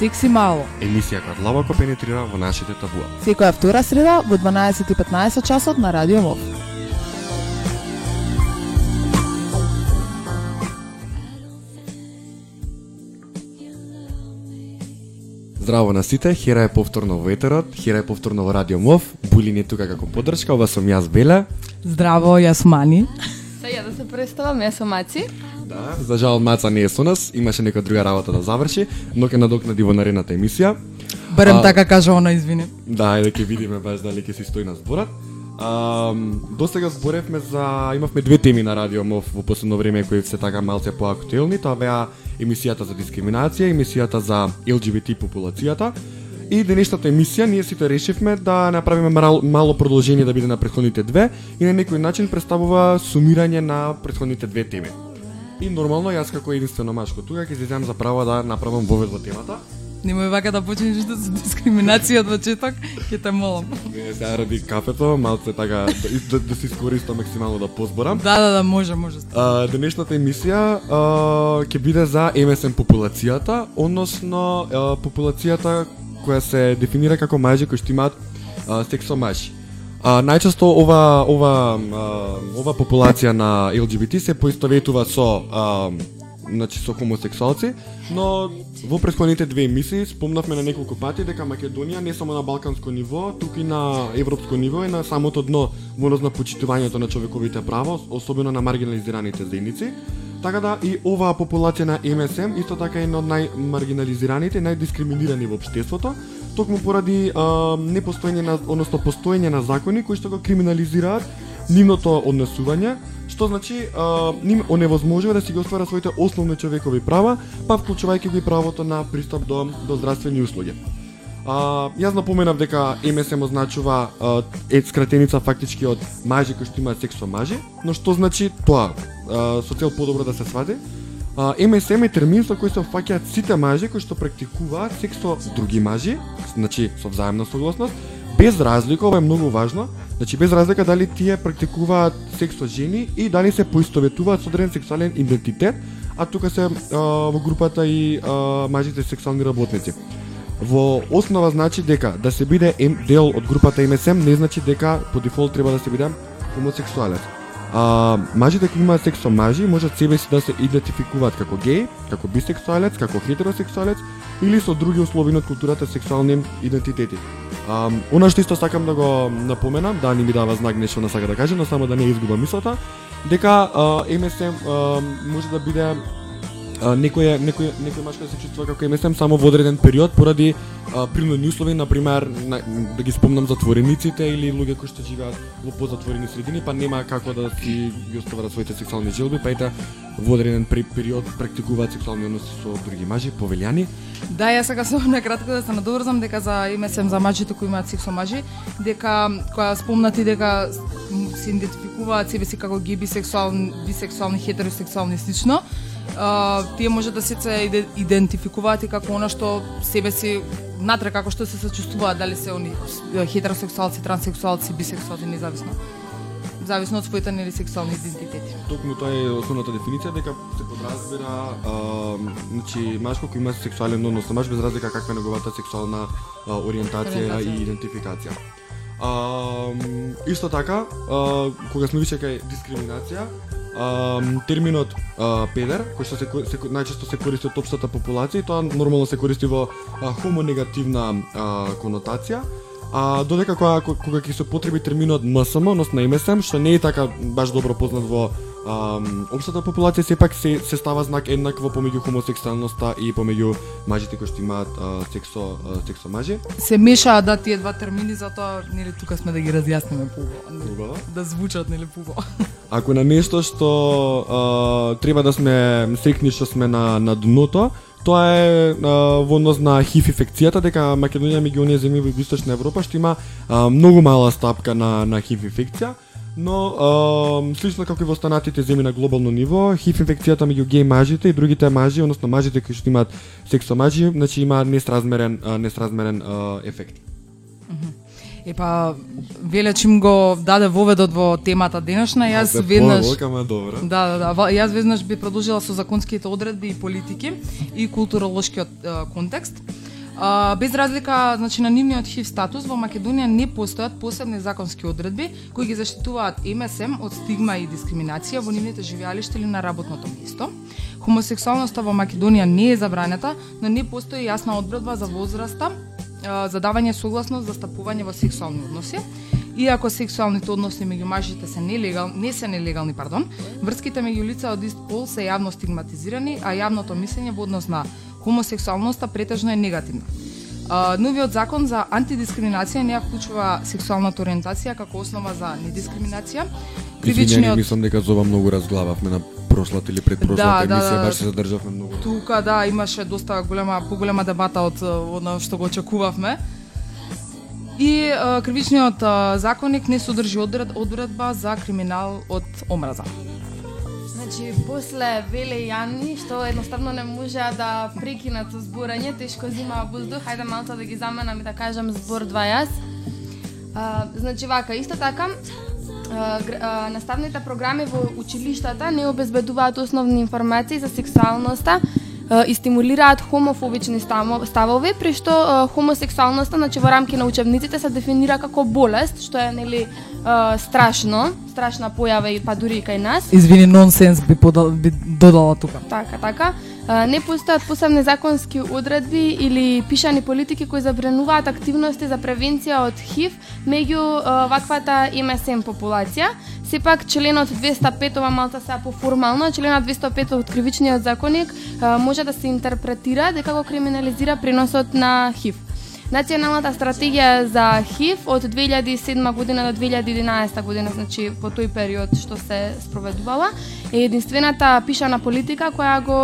Секси мало. Емисија која длабоко пенетрира во нашите табуа. Секоја втора среда во 12:15 часот на Радио МОВ. Здраво на сите, Хера е повторно во етерот, Хера е повторно во Радио Мов, Булин е тука како поддршка, ова сум јас Беле. Здраво, јас Мани. Ја да се представам, јас сум Маци. Да, за жал Маца не е со нас, имаше нека друга работа да заврши, но ќе надокнади во наредната емисија. Барем А- така кажа она, извини. Да, ајде ќе видиме баш дали ќе си стои на зборот. А, до сега зборевме за имавме две теми на Радио Мов во последно време кои се така малце поактуелни, тоа беа емисијата за дискриминација, емисијата за ЛГБТ популацијата. И денешната емисија ние сите решивме да направиме мал, мало продолжение да биде на претходните две и на некој начин представува сумирање на претходните две теми. И нормално јас како единствено машко тука ќе си земам за право да направам вовед во темата. Немој вака да почнеш да за дискриминација од почеток, ќе те молам. Не, сега ради кафето, малце така да, да, да се искористам максимално да позборам. Да, да, да, може, може. А, денешната емисија а, ќе биде за МСМ популацијата, односно а, популацијата која се дефинира како мажи кои што имаат а, сексо мажи. А, најчесто ова ова ова популација на ЛГБТ се поистоветува со а, значи со хомосексуалци, но во претходните две емисии спомнавме на неколку пати дека Македонија не само на балканско ниво, туку и на европско ниво е на самото дно во однос на почитувањето на човековите права, особено на маргинализираните заедници. Така да и оваа популација на МСМ исто така е една од најмаргинализираните, најдискриминирани во општеството, токму поради а, непостоење на односно постоење на закони кои што го криминализираат нивното однесување, што значи а, ним оневозможува да си ги оствара своите основни човекови права, па вклучувајќи го и правото на пристап до до здравствени услуги. А, јас напоменав дека МСМ означува а, е скратеница фактички од мажи кои што имаат секс со мажи, но што значи тоа? А, со цел подобро да се свади. А, МСМ е термин со кој се опфаќаат сите мажи кои што практикуваат секс со други мажи, значи со взаемна согласност, без разлика, ова е многу важно, значи без разлика дали тие практикуваат секс со жени и дали се поистоветуваат со одреден сексуален идентитет, а тука се а, во групата и а, мажите сексуални работници. Во основа значи дека да се биде дел од групата МСМ не значи дека по дефолт треба да се биде хомосексуалец. А, мажите кои имаат секс со мажи можат себе си да се идентификуваат како геј, како бисексуалец, како хетеросексуалец или со други условини од културата сексуални идентитети. А, она што исто сакам да го напоменам, да не ми дава знак нешто на сака да каже, но само да не изгубам мислата, дека а, МСМ а, може да биде а, некој некој некој машко се чувствува како МСМ само во одреден период поради а, принудни услови, на пример, да ги спомнам затворениците или луѓе кои што живеат во позатворени средини, па нема како да си ги остварат своите сексуални желби, па ете во одреден период практикуваат сексуални односи со други мажи, повелјани. Да, јас сакам само накратко да се надоврзам дека за МСМ за мажите кои имаат секс со мажи, дека која спомнати дека се идентификуваат себе си како геј, бисексуални, бисексуални, хетеросексуални и слично, а, тие може да се се иде- идентификуваат и како она што себе си натре како што се сочувствуваат, дали се они хетеросексуалци, транссексуалци, бисексуалци, независно. Зависно од своите нели сексуални идентитети. Токму тоа е основната дефиниција дека се подразбира а, значи машко кој има сексуален однос со маж без разлика каква е неговата сексуална а, ориентација Ориентација. и идентификација. А, исто така, а, кога сме више кај дискриминација, а, терминот а, педер, кој што се, се најчесто се користи од општата популација, и тоа нормално се користи во а, хомонегативна а, конотација, А додека кога кога ќе се потреби терминот МСМ, односно МСМ, што не е така баш добро познат во ам, општата популација, сепак се се става знак еднакво помеѓу хомосексуалноста и помеѓу мажите кои што имаат а, сексо а, сексо мажи. Се мешаат да тие два термини, затоа нели тука сме да ги разјасниме поубаво. Убаво. Да звучат нели поубаво. Ако на нешто што а, треба да сме срекни што сме на на дното, тоа е а, во однос на ХИВ инфекцијата дека Македонија меѓу оние земји во Југоисточна Европа што има а, многу мала стапка на на ХИВ инфекција, но а, слично како и во останатите земји на глобално ниво, ХИВ инфекцијата меѓу геј мажите и другите мажи, односно мажите кои што имаат секс со мажи, значи има несразмерен а, несразмерен а, ефект. Е па веле чим го даде воведот во темата денешна, јас Бе, веднаш. Да, да, да. Ва- Јас веднаш би продолжила со законските одредби и политики и културолошкиот контекст. А, без разлика значи, на нивниот ХИВ статус, во Македонија не постојат посебни законски одредби кои ги заштитуваат МСМ од стигма и дискриминација во нивните живеалишта или на работното место. Хомосексуалноста во Македонија не е забранета, но не постои јасна одредба за возраста, за давање согласност за стапување во сексуални односи. Иако сексуалните односи меѓу мажите се нелегал, не се нелегални, пардон, врските меѓу лица од ист пол се јавно стигматизирани, а јавното мислење во однос на хомосексуалноста претежно е негативна. Новиот закон за антидискриминација не ја вклучува сексуалната ориентација како основа за недискриминација. Извинјање, мислам дека за ова многу разглававме на прошлата или предпрошлата Да, да, емисија, да. баш се задржавме многу. Тука да имаше доста голема поголема дебата од од што го очекувавме. И а, кривичниот а, законник не содржи одред, одредба за криминал од омраза. Значи, после Веле и Јани, што едноставно не можеа да прекинат со зборање, тешко зима воздух, хајде малку да ги заменам и да кажам збор два јас. А, значи вака, исто така, а, а, наставните програми во училиштата не обезбедуваат основни информации за сексуалноста и стимулираат хомофобични ставови, при што хомосексуалноста значи во рамки на учебниците се дефинира како болест, што е нели страшно, страшна појава и па дури и кај нас. Извини, нонсенс би, подал, би додала тука. Така, така. Не постојат посебни законски одредби или пишани политики кои забрануваат активности за превенција од ХИВ меѓу ваквата МСМ популација. Сепак членот 205 ова малта се поформално, членот 205 од кривичниот законник може да се интерпретира дека го криминализира преносот на ХИВ. Националната стратегија за ХИВ од 2007 година до 2011 година, значи по тој период што се спроведувала, е единствената пишана политика која го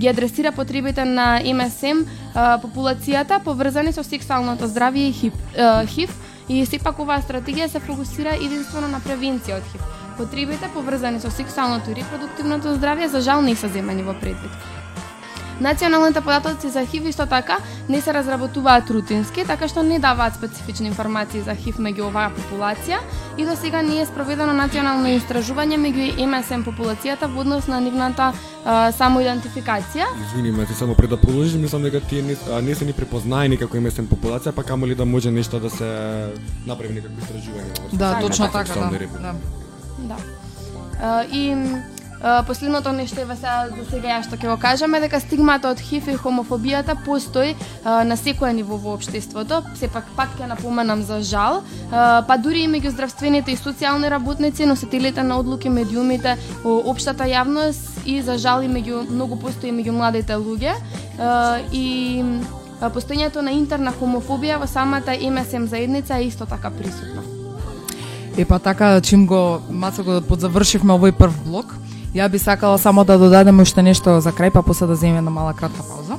ги адресира потребите на МСМ популацијата поврзани со сексуалното здравје и ХИВ, ХИВ и сепак оваа стратегија се фокусира единствено на превенција од ХИВ. Потребите поврзани со сексуалното и репродуктивното здравје за жал не се земани во предвид. Националните податоци за ХИВ исто така не се разработуваат рутински, така што не даваат специфични информации за ХИВ меѓу оваа популација и до сега не е спроведено национално истражување меѓу МСМ популацијата во однос на нивната а, самоидентификација. Извини ме, ти само пред да продолжиш, мислам дека тие не, а, не се ни препознаени како MSM популација, па камо ли да може нешто да се направи некакво истражување. Да, точно сексуална така, да. да. Да. А, и последното нешто е сега за сега ја што ќе го кажеме дека стигмата од ХИВ и хомофобијата постои на секое ниво во општеството. Сепак пак ќе напоменам за жал, па дури и меѓу здравствените и социјални работници, носителите на одлуки, медиумите, општата јавност и за жал и меѓу многу постои меѓу младите луѓе. И а, постоењето на интерна хомофобија во самата МСМ заедница е исто така присутна. Е па така, чим го маца го подзавршивме овој прв блок, ја би сакала само да додадеме уште нешто за крај, па после да земеме една мала кратка пауза.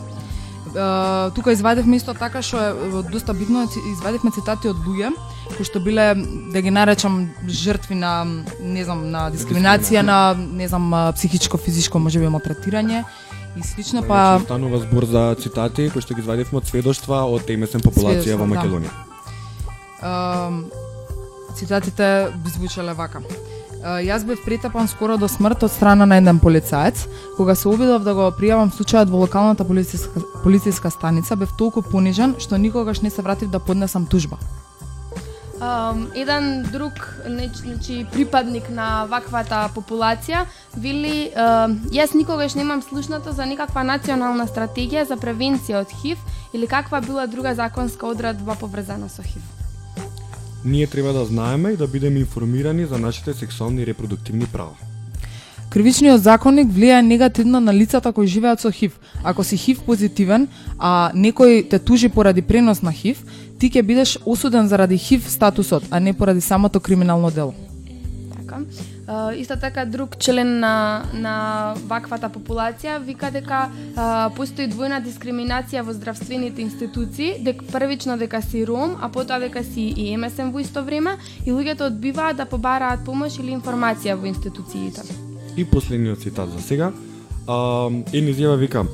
Е, тука извадивме исто така што е доста битно, е, ци- извадивме цитати од луѓе кои што биле да ги наречам жртви на не знам на дискриминација, на не знам психичко, физичко можеби малтретирање и слично, па Значи, станува збор за цитати кои што ги извадивме од сведоштва од MSM популација во да. Македонија. Ам, цитатите би звучеле вака. Јас бев притапан скоро до смрт од страна на еден полицаец. Кога се обидов да го пријавам случајот во локалната полициска, полициска станица, бев толку понижен што никогаш не се вратив да поднесам тужба. Um, еден друг неч- значи, припадник на ваквата популација вели uh, јас никогаш немам слушната за никаква национална стратегија за превенција од ХИВ или каква била друга законска одредба поврзана со ХИВ. Ние треба да знаеме и да бидеме информирани за нашите сексуални и репродуктивни права. Кривичниот законник влијае негативно на лицата кои живеат со ХИВ. Ако си ХИВ позитивен, а некој те тужи поради пренос на ХИВ, ти ќе бидеш осуден заради ХИВ статусот, а не поради самото криминално дело. Така. Uh, исто така друг член на, на ваквата популација вика дека uh, постои двојна дискриминација во здравствените институции, дека првично дека си ром, а потоа дека си и МСМ во исто време и луѓето одбиваат да побараат помош или информација во институциите. И последниот цитат за сега. А, една изјава вика,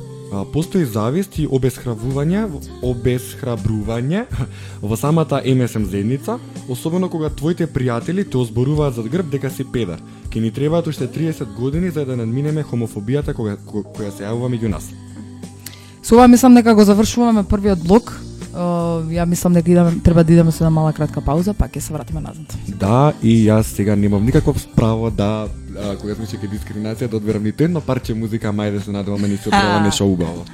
постои завист и обесхрабрување, обесхрабрување во самата МСМ заедница, особено кога твоите пријатели те озборуваат зад грб дека си педар. Ке ни требаат уште 30 години за да надминеме хомофобијата кога, ко- која се јавува меѓу нас. Со ова мислам дека го завршуваме првиот блок. Ја мислам дека идеме, треба да идеме со една мала кратка пауза, па ќе се вратиме назад. Да, и јас сега немам никаков право да а, кога сме ќе дискриминација да одберам ниту едно парче музика, мај да се надеваме ни се ова нешто убаво.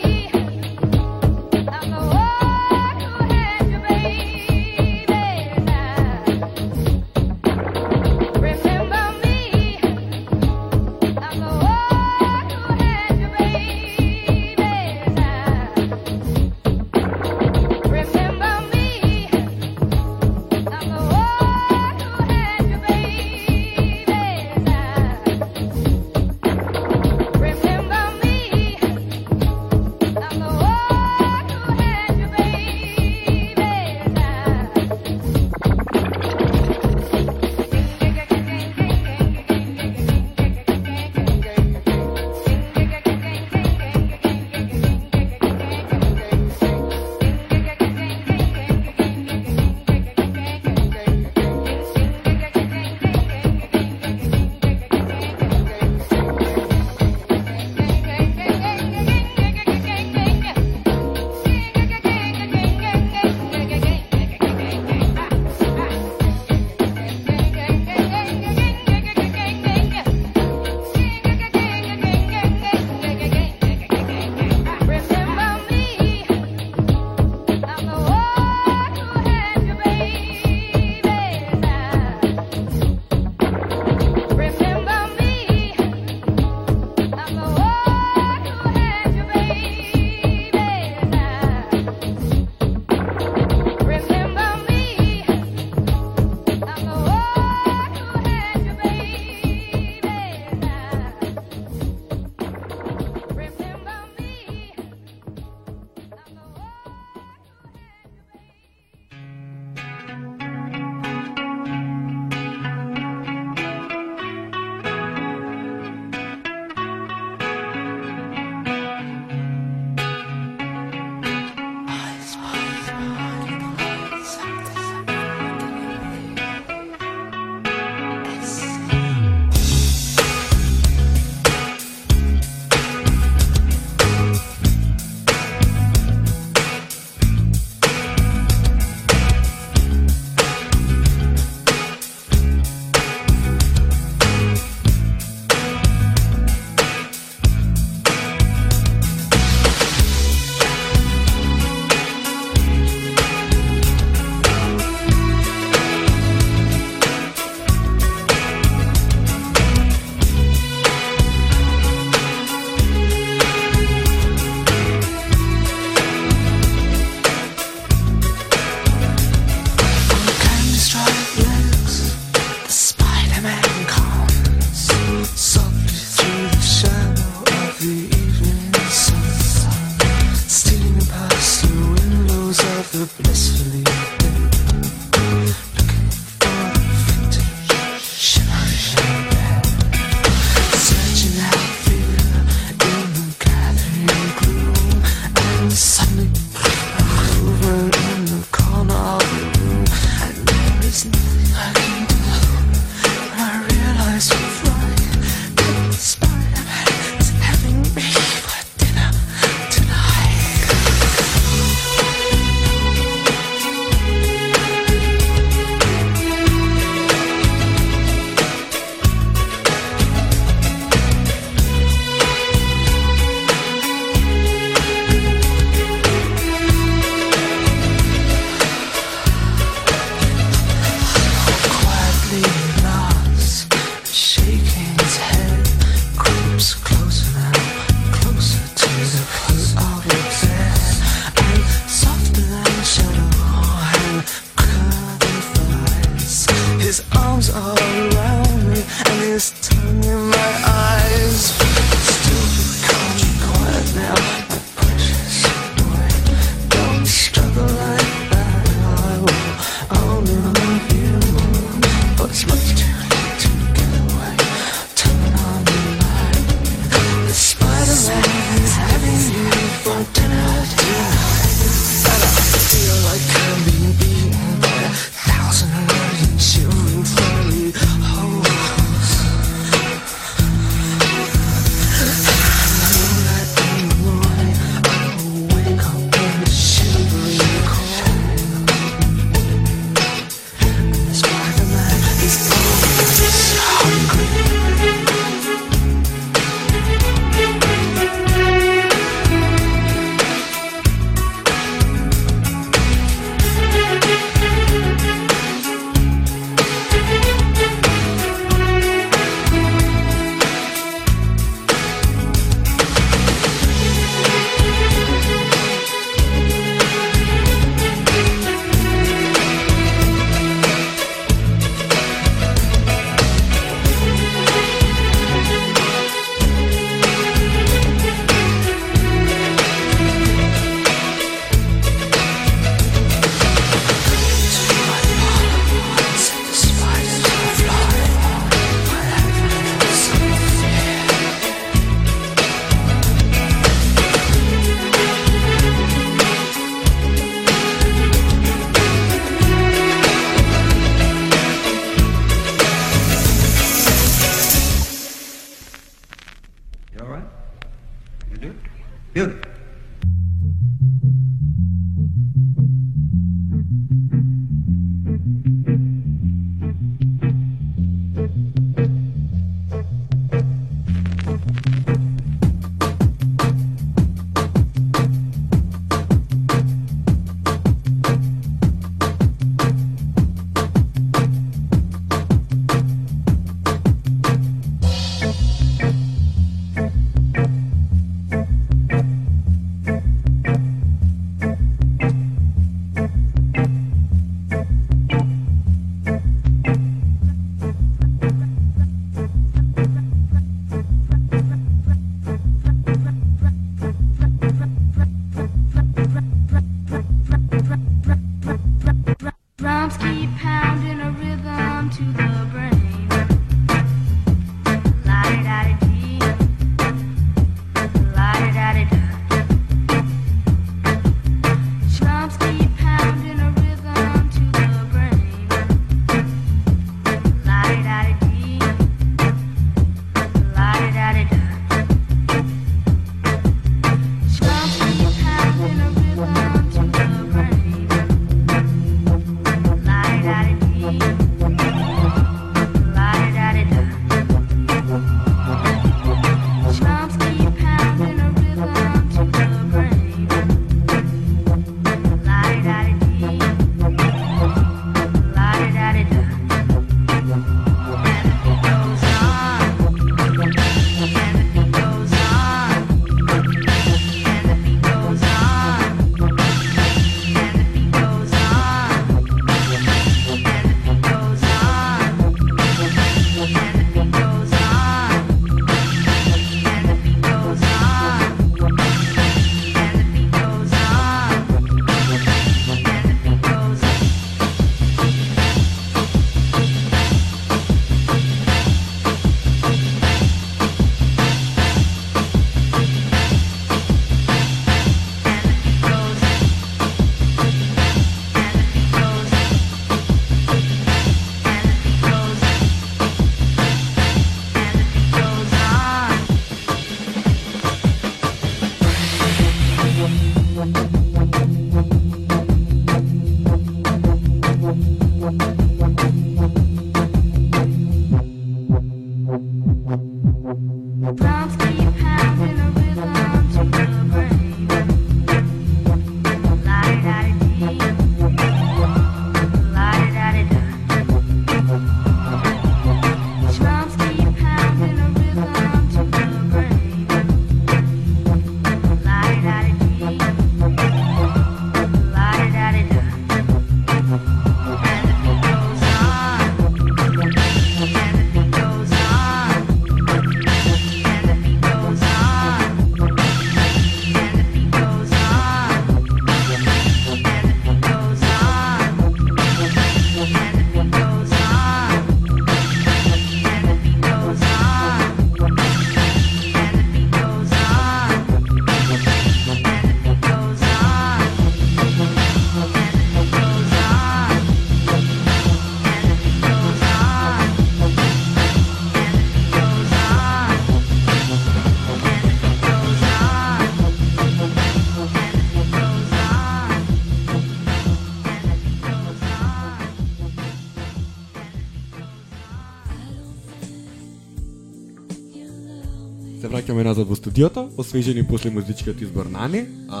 Студиото, освежени после музичкиот избор на Ани. А,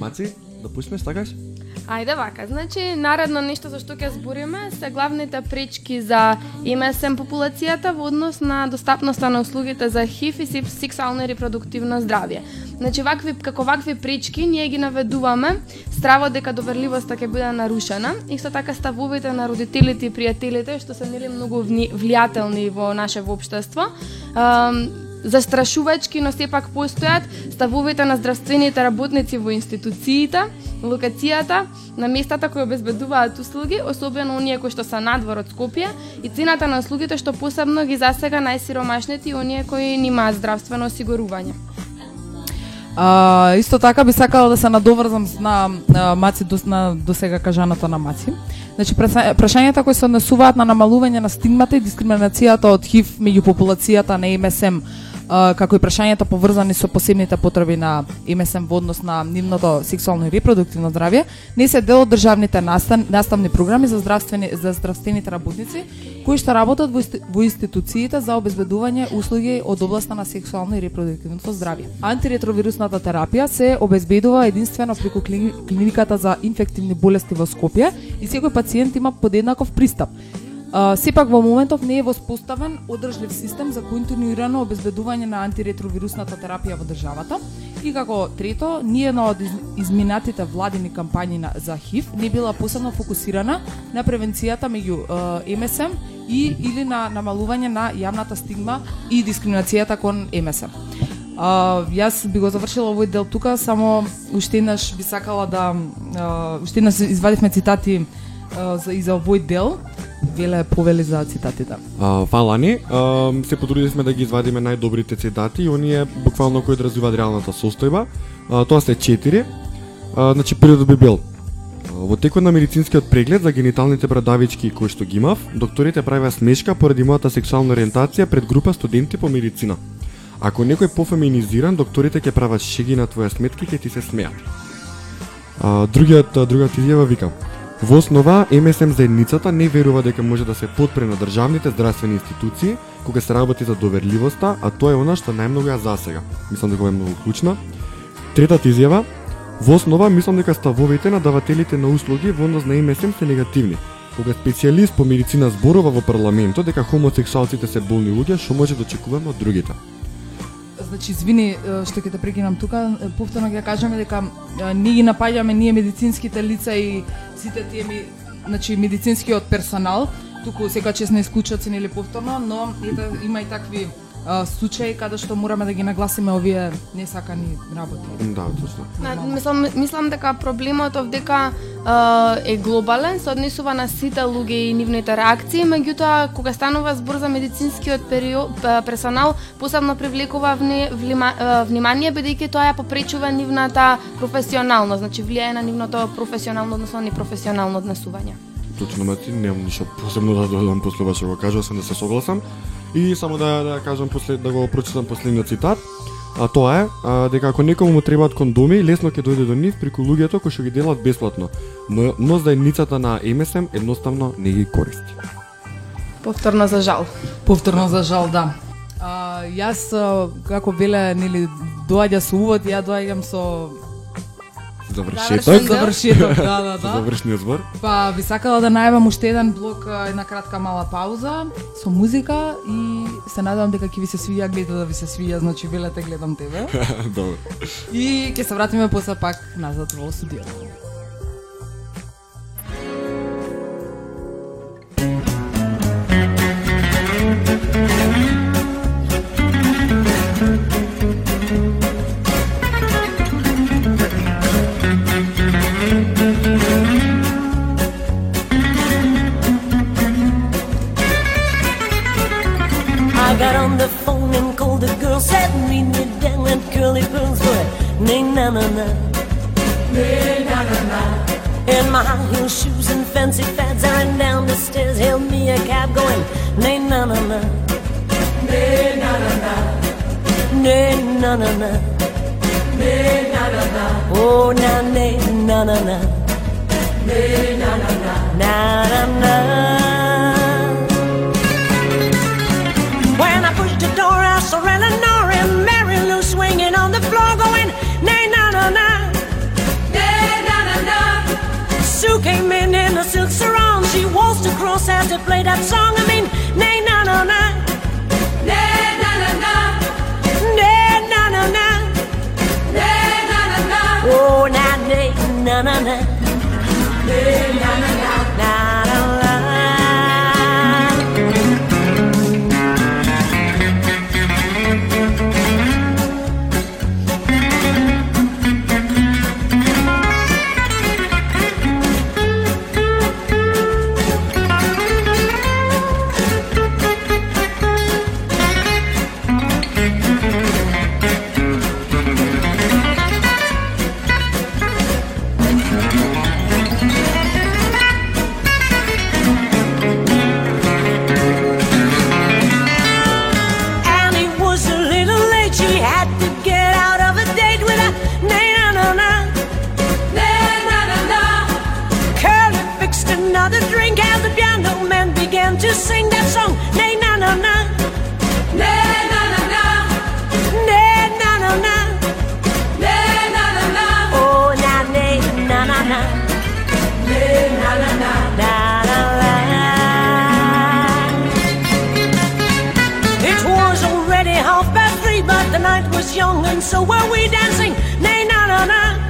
Маци, да пуснеш, сакаш? Ајде вака, значи наредно нешто за што ќе збориме се главните пречки за МСМ популацијата во однос на достапноста на услугите за ХИВ и СИП, сексуално и репродуктивно здравје. Значи вакви како вакви пречки ние ги наведуваме стравот дека доверливоста ќе биде нарушена, исто така ставовите на родителите и пријателите што се нели многу вни- влијателни во наше воопштество. Застрашувачки, но сепак постојат ставовите на здравствените работници во институциите, локацијата, на местата кои обезбедуваат услуги, особено оние кои што се надвор од Скопје, и цената на услугите што посебно ги засега најсиромашните и оние кои немаат здравствено осигурување. А, исто така би сакала да се надоврзам на, а, Маци до, на досега кажаното на Маци. Значи прашањата кои се однесуваат на намалување на стигмата и дискриминацијата од ХИВ меѓу популацијата на МСМ како и прашањата поврзани со посебните потреби на МСМ во однос на нивното сексуално и репродуктивно здравје, не се дел од државните настан, наставни програми за здравствени за здравствените работници кои што работат во, во институциите за обезбедување услуги од областа на сексуално и репродуктивното здравје. Антиретровирусната терапија се обезбедува единствено преку клиниката за инфективни болести во Скопје и секој пациент има подеднаков пристап. Сепак во моментов не е воспоставен одржлив систем за континуирано обезбедување на антиретровирусната терапија во државата. И како трето, ниједна од изминатите владини кампањи на, за ХИВ не била посебно фокусирана на превенцијата меѓу е, МСМ и или на намалување на јавната стигма и дискриминацијата кон МСМ. А, јас би го завршила овој дел тука, само уште еднаш би сакала да а, уште еднаш извадивме цитати за и за овој дел. Веле повели за цитатите. А, фала ни. а, се потрудивме да ги извадиме најдобрите цитати и оние буквално кои одразуваат реалната состојба. А, тоа се четири. А, значи првиот би бил Во текот на медицинскиот преглед за гениталните брадавички кои што ги имав, докторите правеа смешка поради мојата сексуална ориентација пред група студенти по медицина. Ако некој е пофеминизиран, докторите ќе прават шеги на твоја сметка и ќе ти се смеат. А, другиот, другата изјава вика Во основа, МСМ заедницата не верува дека може да се подпре на државните здравствени институции кога се работи за доверливоста, а тоа е она што најмногу ја засега. Мислам дека ова е многу клучна. Третата изјава, во основа мислам дека ставовите на давателите на услуги во однос на МСМ се негативни. Кога специјалист по медицина зборува во парламентот дека хомосексуалците се болни луѓе, што може да очекуваме од другите? Значи, извини што ќе те прекинам тука, повторно ќе кажеме дека ние ги напаѓаме ние медицинските лица и сите тие ми, значи медицинскиот персонал, туку секоја чест не се нели повторно, но ете, да има и такви случаи каде што мораме да ги нагласиме овие несакани работи. Да, точно. На, мислам, мислам дека проблемот овдека е, е глобален, се однесува на сите луѓе и нивните реакции, меѓутоа кога станува збор за медицинскиот период, персонал, посебно привлекува вни, влима, внимание бидејќи тоа ја попречува нивната професионалност, значи влијае на нивното професионално, односно непрофесионално однесување. Точно мати, немам ништо посебно да додам после го кажа, сам да се согласам. И само да да кажам после да го прочитам последниот цитат. А тоа е а, дека ако некому му требаат кондоми, лесно ќе дојде до нив преку луѓето кои што ги делат бесплатно. Но, но заедницата на МСМ едноставно не ги користи. Повторно за жал. Повторно за жал, да. А, јас, како веле, нели, доаѓа со увод, ја доаѓам со Завршеток. завршеток, да, да, Со да. завршниот збор. Па би сакала да најавам уште еден блок, една кратка мала пауза со музика и се надевам дека ќе ви се свија, гледа да ви се свија, значи велете гледам тебе. Добро. И ќе се вратиме после пак назад во студиото. Na na na. Na na na. In my high heel shoes and fancy fads, I ran down the stairs, hailed me a cab going. Nay na na na. Nay na na na. Nay na na na. Nay na na na. Oh na nay na na na. Nay na na na. Na na na. Came in in a silk sarong. She waltzed across as they played that song. I mean, nay, na, na, na. Nay, na, na, na. na na, na, na. na na, na, na. Oh, na, na na, na, na. Nay, na, na, na. night was young and so were we dancing. Nay, na na na.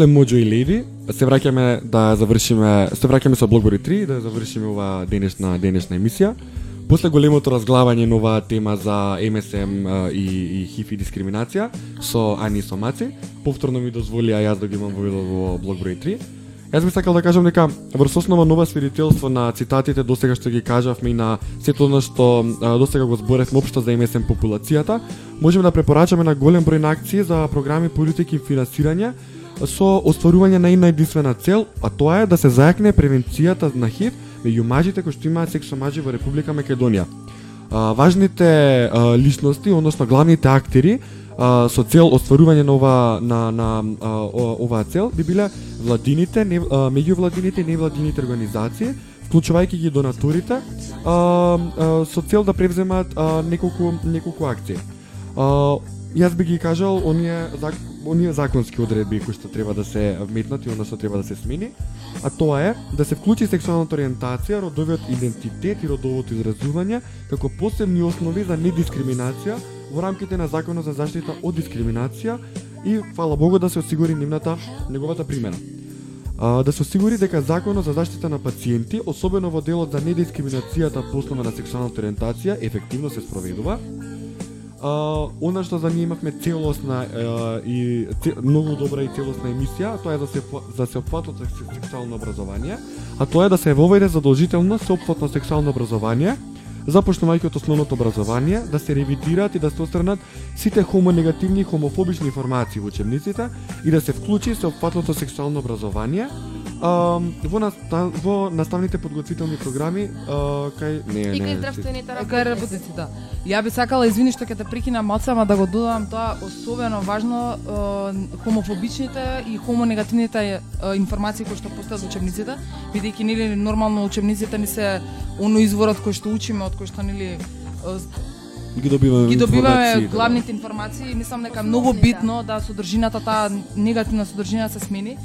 После Моджо и Леди, се враќаме да завршиме, се враќаме со Блокбори 3 да завршиме ова денешна денешна емисија. После големото разглавање на оваа тема за МСМ и, и ХИФ и дискриминација со Ани и со Маци, повторно ми дозволија јас да ги имам во видот во Блокбори 3. Јас би сакал да кажам дека врз основа нова свидетелство на цитатите досега што ги кажавме и на сето она што досега го зборевме општо за МСМ популацијата, можеме да препорачаме на голем број на акции за програми, политики и финансирање со остварување на една единствена цел, а тоа е да се зајакне превенцијата на ХИВ меѓу мажите кои што имаат секс со мажи во Република Македонија. А, важните а, личности, односно главните актери а, со цел остварување на ова на на а, о- оваа цел би биле владините, не, а, меѓувладините и невладините организации, вклучувајќи ги донаторите, а, а, со цел да превземат а, неколку неколку акции. А, јас би ги кажал оние за оние законски одредби кои што треба да се вметнати, односно треба да се смени, а тоа е да се вклучи сексуалната ориентација, родовиот идентитет и родовото изразување како посебни основи за недискриминација во рамките на Законот за заштита од дискриминација и фала Богу да се осигури нивната неговата примена. А, да се осигури дека Законот за заштита на пациенти, особено во делот за недискриминацијата по основа на сексуалната ориентација, ефективно се спроведува, А, она што за ние имавме целосна а, и многу добра и целосна емисија, тоа е да се за да се секс- сексуално образование, а тоа е да се воведе задолжително сеопфатно сексуално образование, започнувајќи од основното образование, да се ревидираат и да се отстранат сите хомонегативни и хомофобични информации во учебниците и да се вклучи сеопфатното сексуално образование а, во, наста, во наставните подготвителни програми а, кај не И не кај здравствените Кај работници, да. Ја би сакала, извини што ќе те прекинам малце, ама да го додам тоа особено важно е, хомофобичните и хомонегативните е, информации кои што постојат во учебниците, бидејќи нели нормално учебниците ни се оно изворот кој што учиме, од кој што нели е, ги добиваме ги добиваме информации, да. главните информации и мислам дека многу битно да содржината таа негативна содржина се смени е,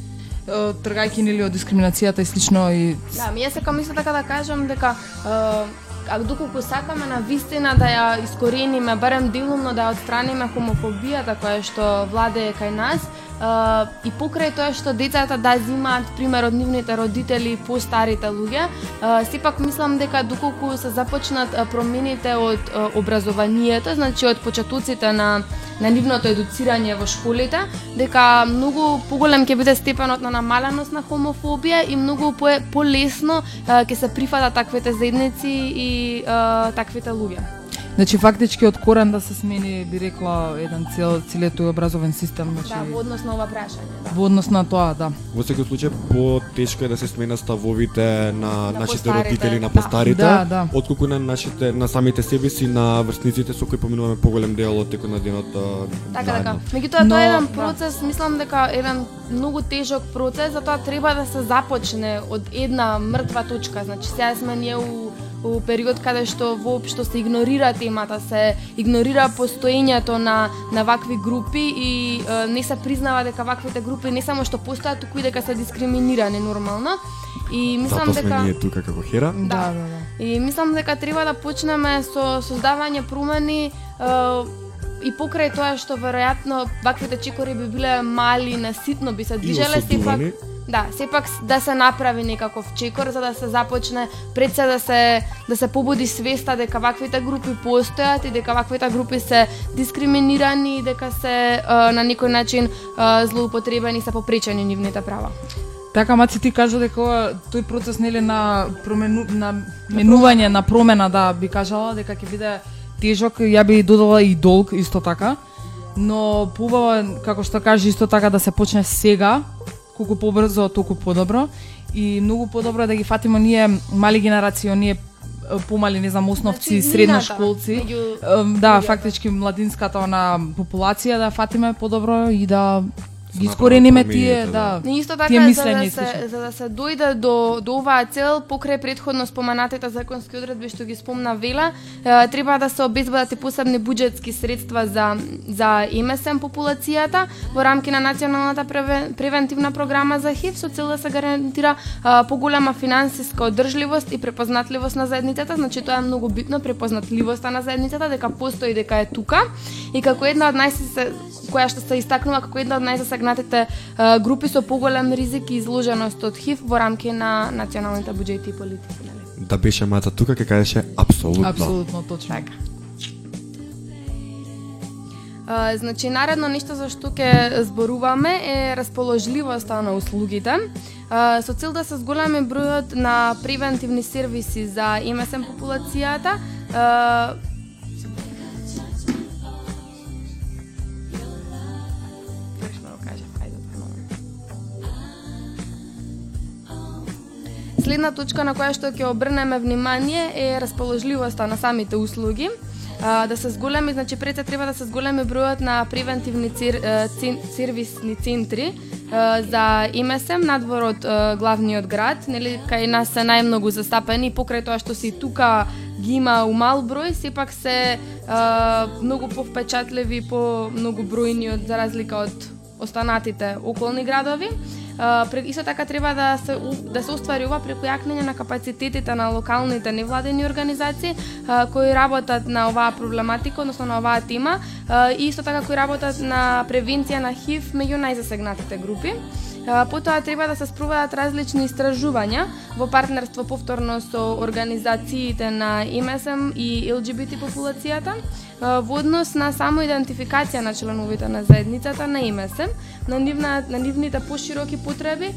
тргајќи нели од дискриминацијата и слично и Да, ми јас сакам исто така да кажам дека е, а доколку сакаме на вистина да ја искорениме, барем делумно да ја отстраниме хомофобијата која што владее кај нас, е, и покрај тоа што децата да зимаат пример од нивните родители и постарите луѓе, е, сепак мислам дека доколку се започнат промените од образованието, значи од почетоците на на нивното едуцирање во школите, дека многу поголем ќе биде степенот на намаленост на хомофобија и многу полесно е, ќе се прифатат таквите заедници и таквите луѓе. Значи фактички од корен да се смени би рекла еден цел целиот тој образовен систем, значи Да, во однос на ова прашање, да. во однос на тоа, да. Во секој случај по-тешко е да се смена ставовите на, На нашите постарите, родители, на да. постарите, Да, да. отколку на нашите на самите себе си, на врсниците со кои поминуваме поголем дел од текот на денот Така, така. Меѓутоа тоа е еден да. процес, мислам дека еден многу тежок процес, затоа треба да се започне од една мртва точка. Значи сега сме ние у у период каде што воопшто се игнорира темата, се игнорира постоењето на на вакви групи и е, не се признава дека ваквите групи не само што постојат, туку и дека се дискриминирани нормално. И мислам Затоа сме дека ние тука како хера. Да, да, да. И мислам дека треба да почнеме со создавање промени е, и покрај тоа што веројатно ваквите чекори би биле мали, наситно би се движеле сепак. Да, сепак да се направи некаков чекор за да се започне пред се да се да се побуди свеста дека ваквите групи постојат и дека ваквите групи се дискриминирани и дека се на некој начин злоупотребени и се попречени нивните права. Така Маци ти кажа дека ова тој процес нели на промену на менување на промена да би кажала дека ќе биде тежок, ја би додала и долг исто така. Но поубаво е, како што кажи исто така да се почне сега, колку побрзо толку подобро и многу подобро е да ги фатиме ние мали генерации, оние е, помали, не знам, основци, Значи, средношколци. меѓу Да, фактички младинската она популација да фатиме подобро и да ги искорениме тие, да. да. И исто тие така за мислења да се за да се дојде до до оваа цел покрај претходно споменатите законски одредби што ги спомна Вела, е, треба да се обезбедат и посебни буџетски средства за за МСМ популацијата во рамки на националната превен, превентивна програма за ХИВ со цел да се гарантира е, поголема финансиска одржливост и препознатливост на заедницата, значи тоа е многу битно препознатливоста на заедницата дека постои дека е тука и како една од најсе која што се истакнува како една од засегнатите а, групи со поголем ризик и изложеност од ХИВ во рамки на националните буџети и политики, нели? Да беше Маца тука, ќе кажеше апсолутно. Апсолутно точно. Така. А, значи, наредно нешто за што ќе зборуваме е расположливоста на услугите. Со цел да се зголеми бројот на превентивни сервиси за МСМ популацијата, Следна точка на која што ќе обрнеме внимание е расположливоста на самите услуги. А, да се зголеми, значи пред се треба да се зголеми бројот на превентивни цир, цин, сервисни центри а, за МСМ надвор од главниот град, нели кај нас се најмногу застапени покрај тоа што си тука ги има у мал број, сепак се а, многу повпечатливи, по многу бројни од за разлика од останатите околни градови. Исто така треба да се да се оствари ова преку јакнење на капацитетите на локалните невладени организации кои работат на оваа проблематика, односно на оваа тема, и исто така кои работат на превенција на ХИВ меѓу најзасегнатите групи. Потоа треба да се спроведат различни истражувања во партнерство повторно со организациите на МСМ и ЛГБТ популацијата во однос на самоидентификација на членовите на заедницата на МСМ, на, нивна, на нивните пошироки потреби,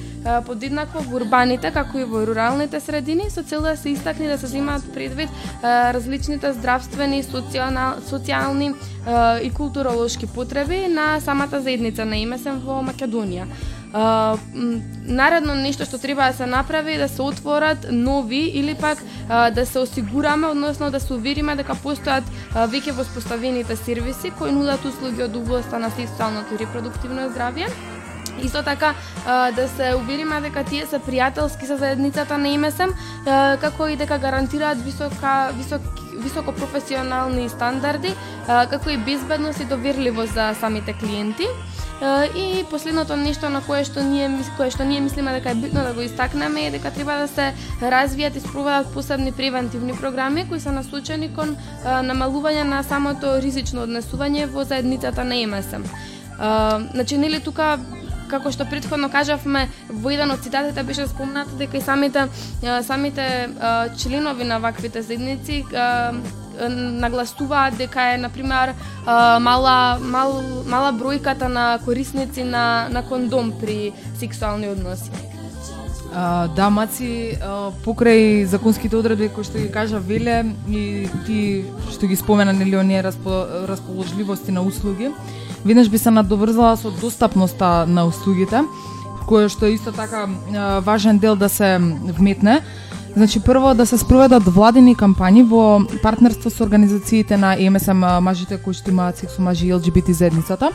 подеднакво во урбаните како и во руралните средини, со цел да се истакне да се земаат предвид различните здравствени, социјални и културолошки потреби на самата заедница на МСМ во Македонија. Наредно нешто што треба да се направи е да се отворат нови или пак да се осигураме, односно да се увериме дека постојат а, веќе воспоставените сервиси кои нудат услуги од областа на сексуалното и репродуктивно здравје. Исто така да се увериме дека тие се пријателски со заедницата на МСМ, како и дека гарантираат висока висок високо професионални стандарди, како и безбедност и доверливост за самите клиенти. И последното нешто на кое што ние кое што ние мислиме дека е битно да го истакнеме е дека треба да се развијат и спроведат посебни превентивни програми кои се насочени кон намалување на самото ризично однесување во заедницата на МСМ. Значи нели тука како што претходно кажавме во еден од цитатите беше спомнато дека и самите самите членови на ваквите заедници нагласуваат дека е на пример мала мал, мала бројката на корисници на на кондом при сексуални односи. А, да, маци, а, покрај законските одредби кои што ги кажа Веле и ти што ги спомена нели оние распо, расположливости на услуги, веднаш би се надоврзала со достапноста на услугите, кое што е исто така а, важен дел да се вметне. Значи прво да се спроведат владени кампањи во партнерство со организациите на МСМ мажите кои што имаат секс со мажи и ЛГБТ заедницата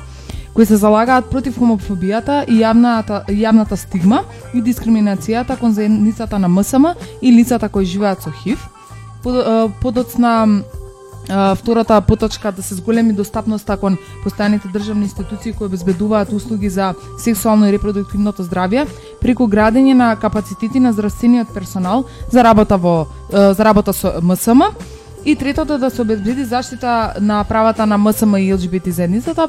кои се залагаат против хомофобијата и јавната, јавната стигма и дискриминацијата кон заедницата на МСМ и лицата кои живеат со ХИВ. Под, подоцна втората поточка да се зголеми достапноста кон постојаните државни институции кои обезбедуваат услуги за сексуално и репродуктивното здравје преку градење на капацитети на здравствениот персонал за работа во за работа со МСМ И третото да се обезбеди заштита на правата на МСМ и ЛГБТ заедницата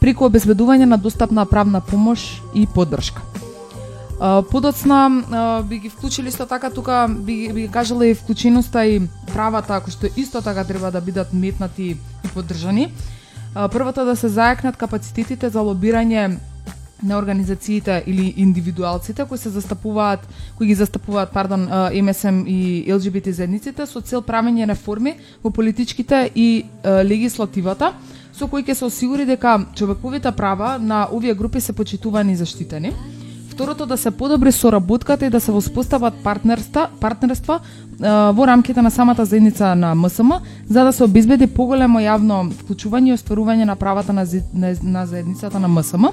преку обезбедување на достапна правна помош и поддршка. Подоцна би ги вклучили исто така тука би, би кажале кажала и вклученоста и правата кои што исто така треба да бидат метнати и поддржани. Првото да се зајакнат капацитетите за лобирање на организациите или индивидуалците кои се застапуваат кои ги застапуваат пардон МСМ и ЛГБТ заедниците со цел правење реформи во политичките и легислативата со кои ќе се осигури дека човековите права на овие групи се почитувани и заштитени. Второто да се подобри соработката и да се воспостават партнерства, партнерства во рамките на самата заедница на МСМ за да се обезбеди поголемо јавно вклучување и остварување на правата на, на, заедницата на МСМ.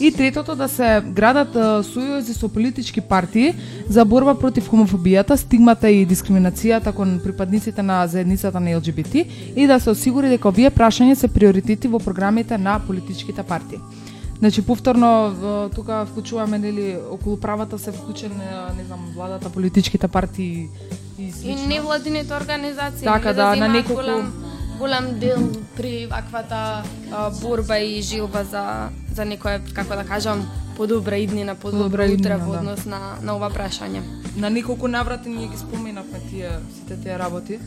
И третото да се градат сојузи со политички партии за борба против хомофобијата, стигмата и дискриминацијата кон припадниците на заедницата на ЛГБТ и да се осигури дека овие прашања се приоритети во програмите на политичките партии. Значи повторно тука вклучуваме нели околу правата се вклучен не знам владата, политичките партии и И слично. невладините организации Така, да, на неколку- голем голем дел при ваквата а, борба и жилба за за некоја, како да кажам, подобра иднина, подобра Подобра утре иднина, во да. однос на, на ова прашање. На неколку наврати ние ги споменавме тие сите тие работи.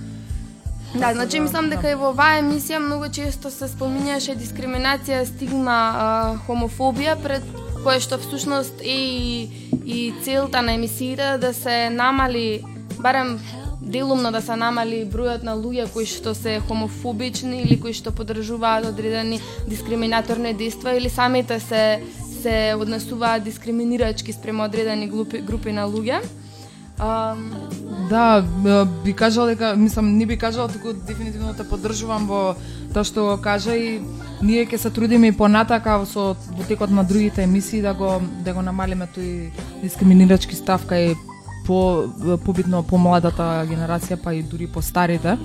Да, значи мислам дека и во оваа емисија многу често се споминјаше дискриминација, стигма, а, хомофобија пред кое што всушност е и, и целта на емисијата да се намали барем делумно да се намали бројот на луѓе кои што се хомофобични или кои што подржуваат одредени дискриминаторни дејства или самите се се однесуваат дискриминирачки спрема одредени групи, групи на луѓе. Да, б- би кажал дека, мислам, не би кажал, туку дефинитивно те поддржувам во тоа што го кажа и ние ќе се трудиме и понатака со во текот на другите емисии да го да го намалиме тој дискриминирачки став кај по побитно помладата генерација па и дури по старите.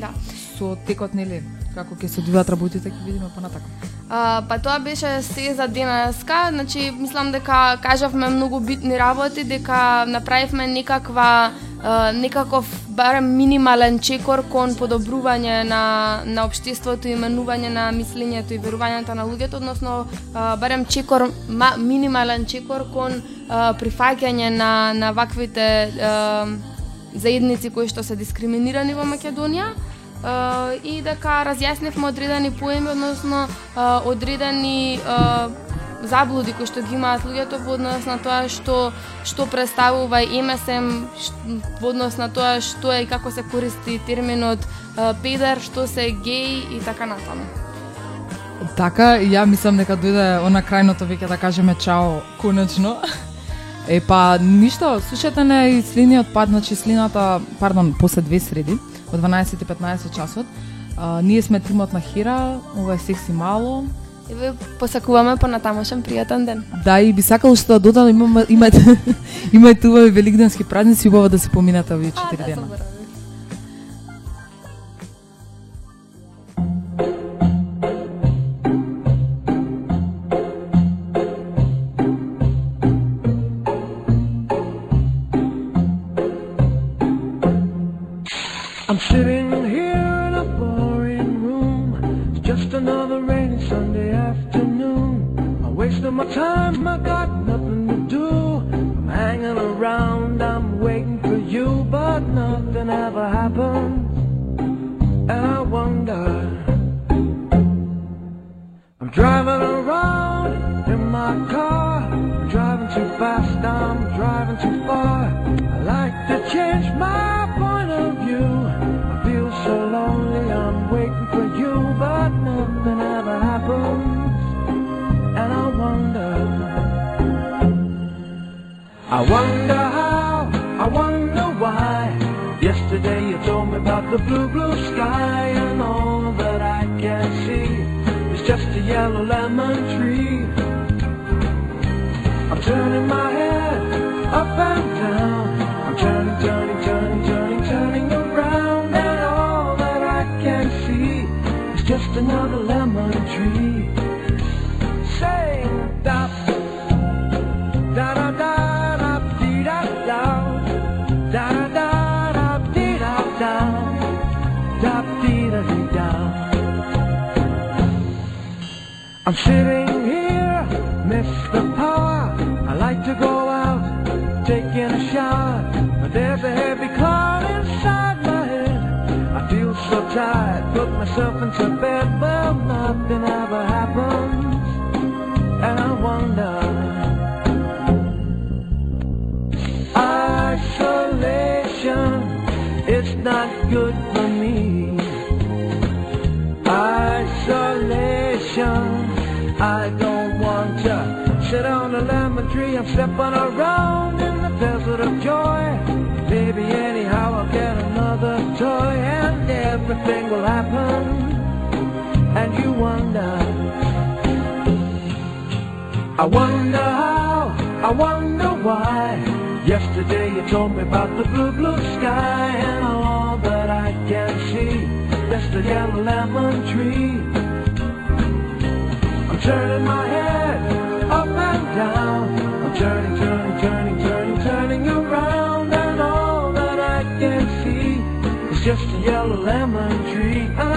да. Со текот нели како ќе се одвиваат работите ќе видиме понатака. А, па тоа беше се за денеска, значи мислам дека кажавме многу битни работи, дека направивме некаква а, некаков барем минимален чекор кон подобрување на на општеството и менување на мислењето и верувањето на луѓето, односно а, барем чекор ма, минимален чекор кон а, прифаќање на на ваквите а, заедници кои што се дискриминирани во Македонија а, и дека разјаснивме одредени поеми, односно одредени заблуди кои што ги имаат луѓето во однос на тоа што што представува МСМ во однос на тоа што е и како се користи терминот педер, што се геј и така натаму. Така, ја мислам дека дојде она крајното веќе да кажеме чао конечно. Е па ништо, слушате не и од пат, значи слината, пардон, после две среди, во 12 и 15 часот. А, ние сме тимот на Хира, ова е секси мало. И ве посакуваме понатамошен пријатен ден. Да, и би сакал што да додам, имаме, имате, имате убави великденски празници, убаво да се поминате овие 4 да, дена. заборавив. Put myself into bed, well nothing ever happens, and I wonder. Isolation, it's not good for me. Isolation, I don't want to sit on a lemon tree. I'm stepping around in the desert of joy. Maybe anyhow I'll get another toy everything will happen. And you wonder. I wonder how, I wonder why. Yesterday you told me about the blue, blue sky and all that I can see. Just a yellow lemon tree. I'm turning my head up and down. I'm turning, turning, just a yellow lemon tree.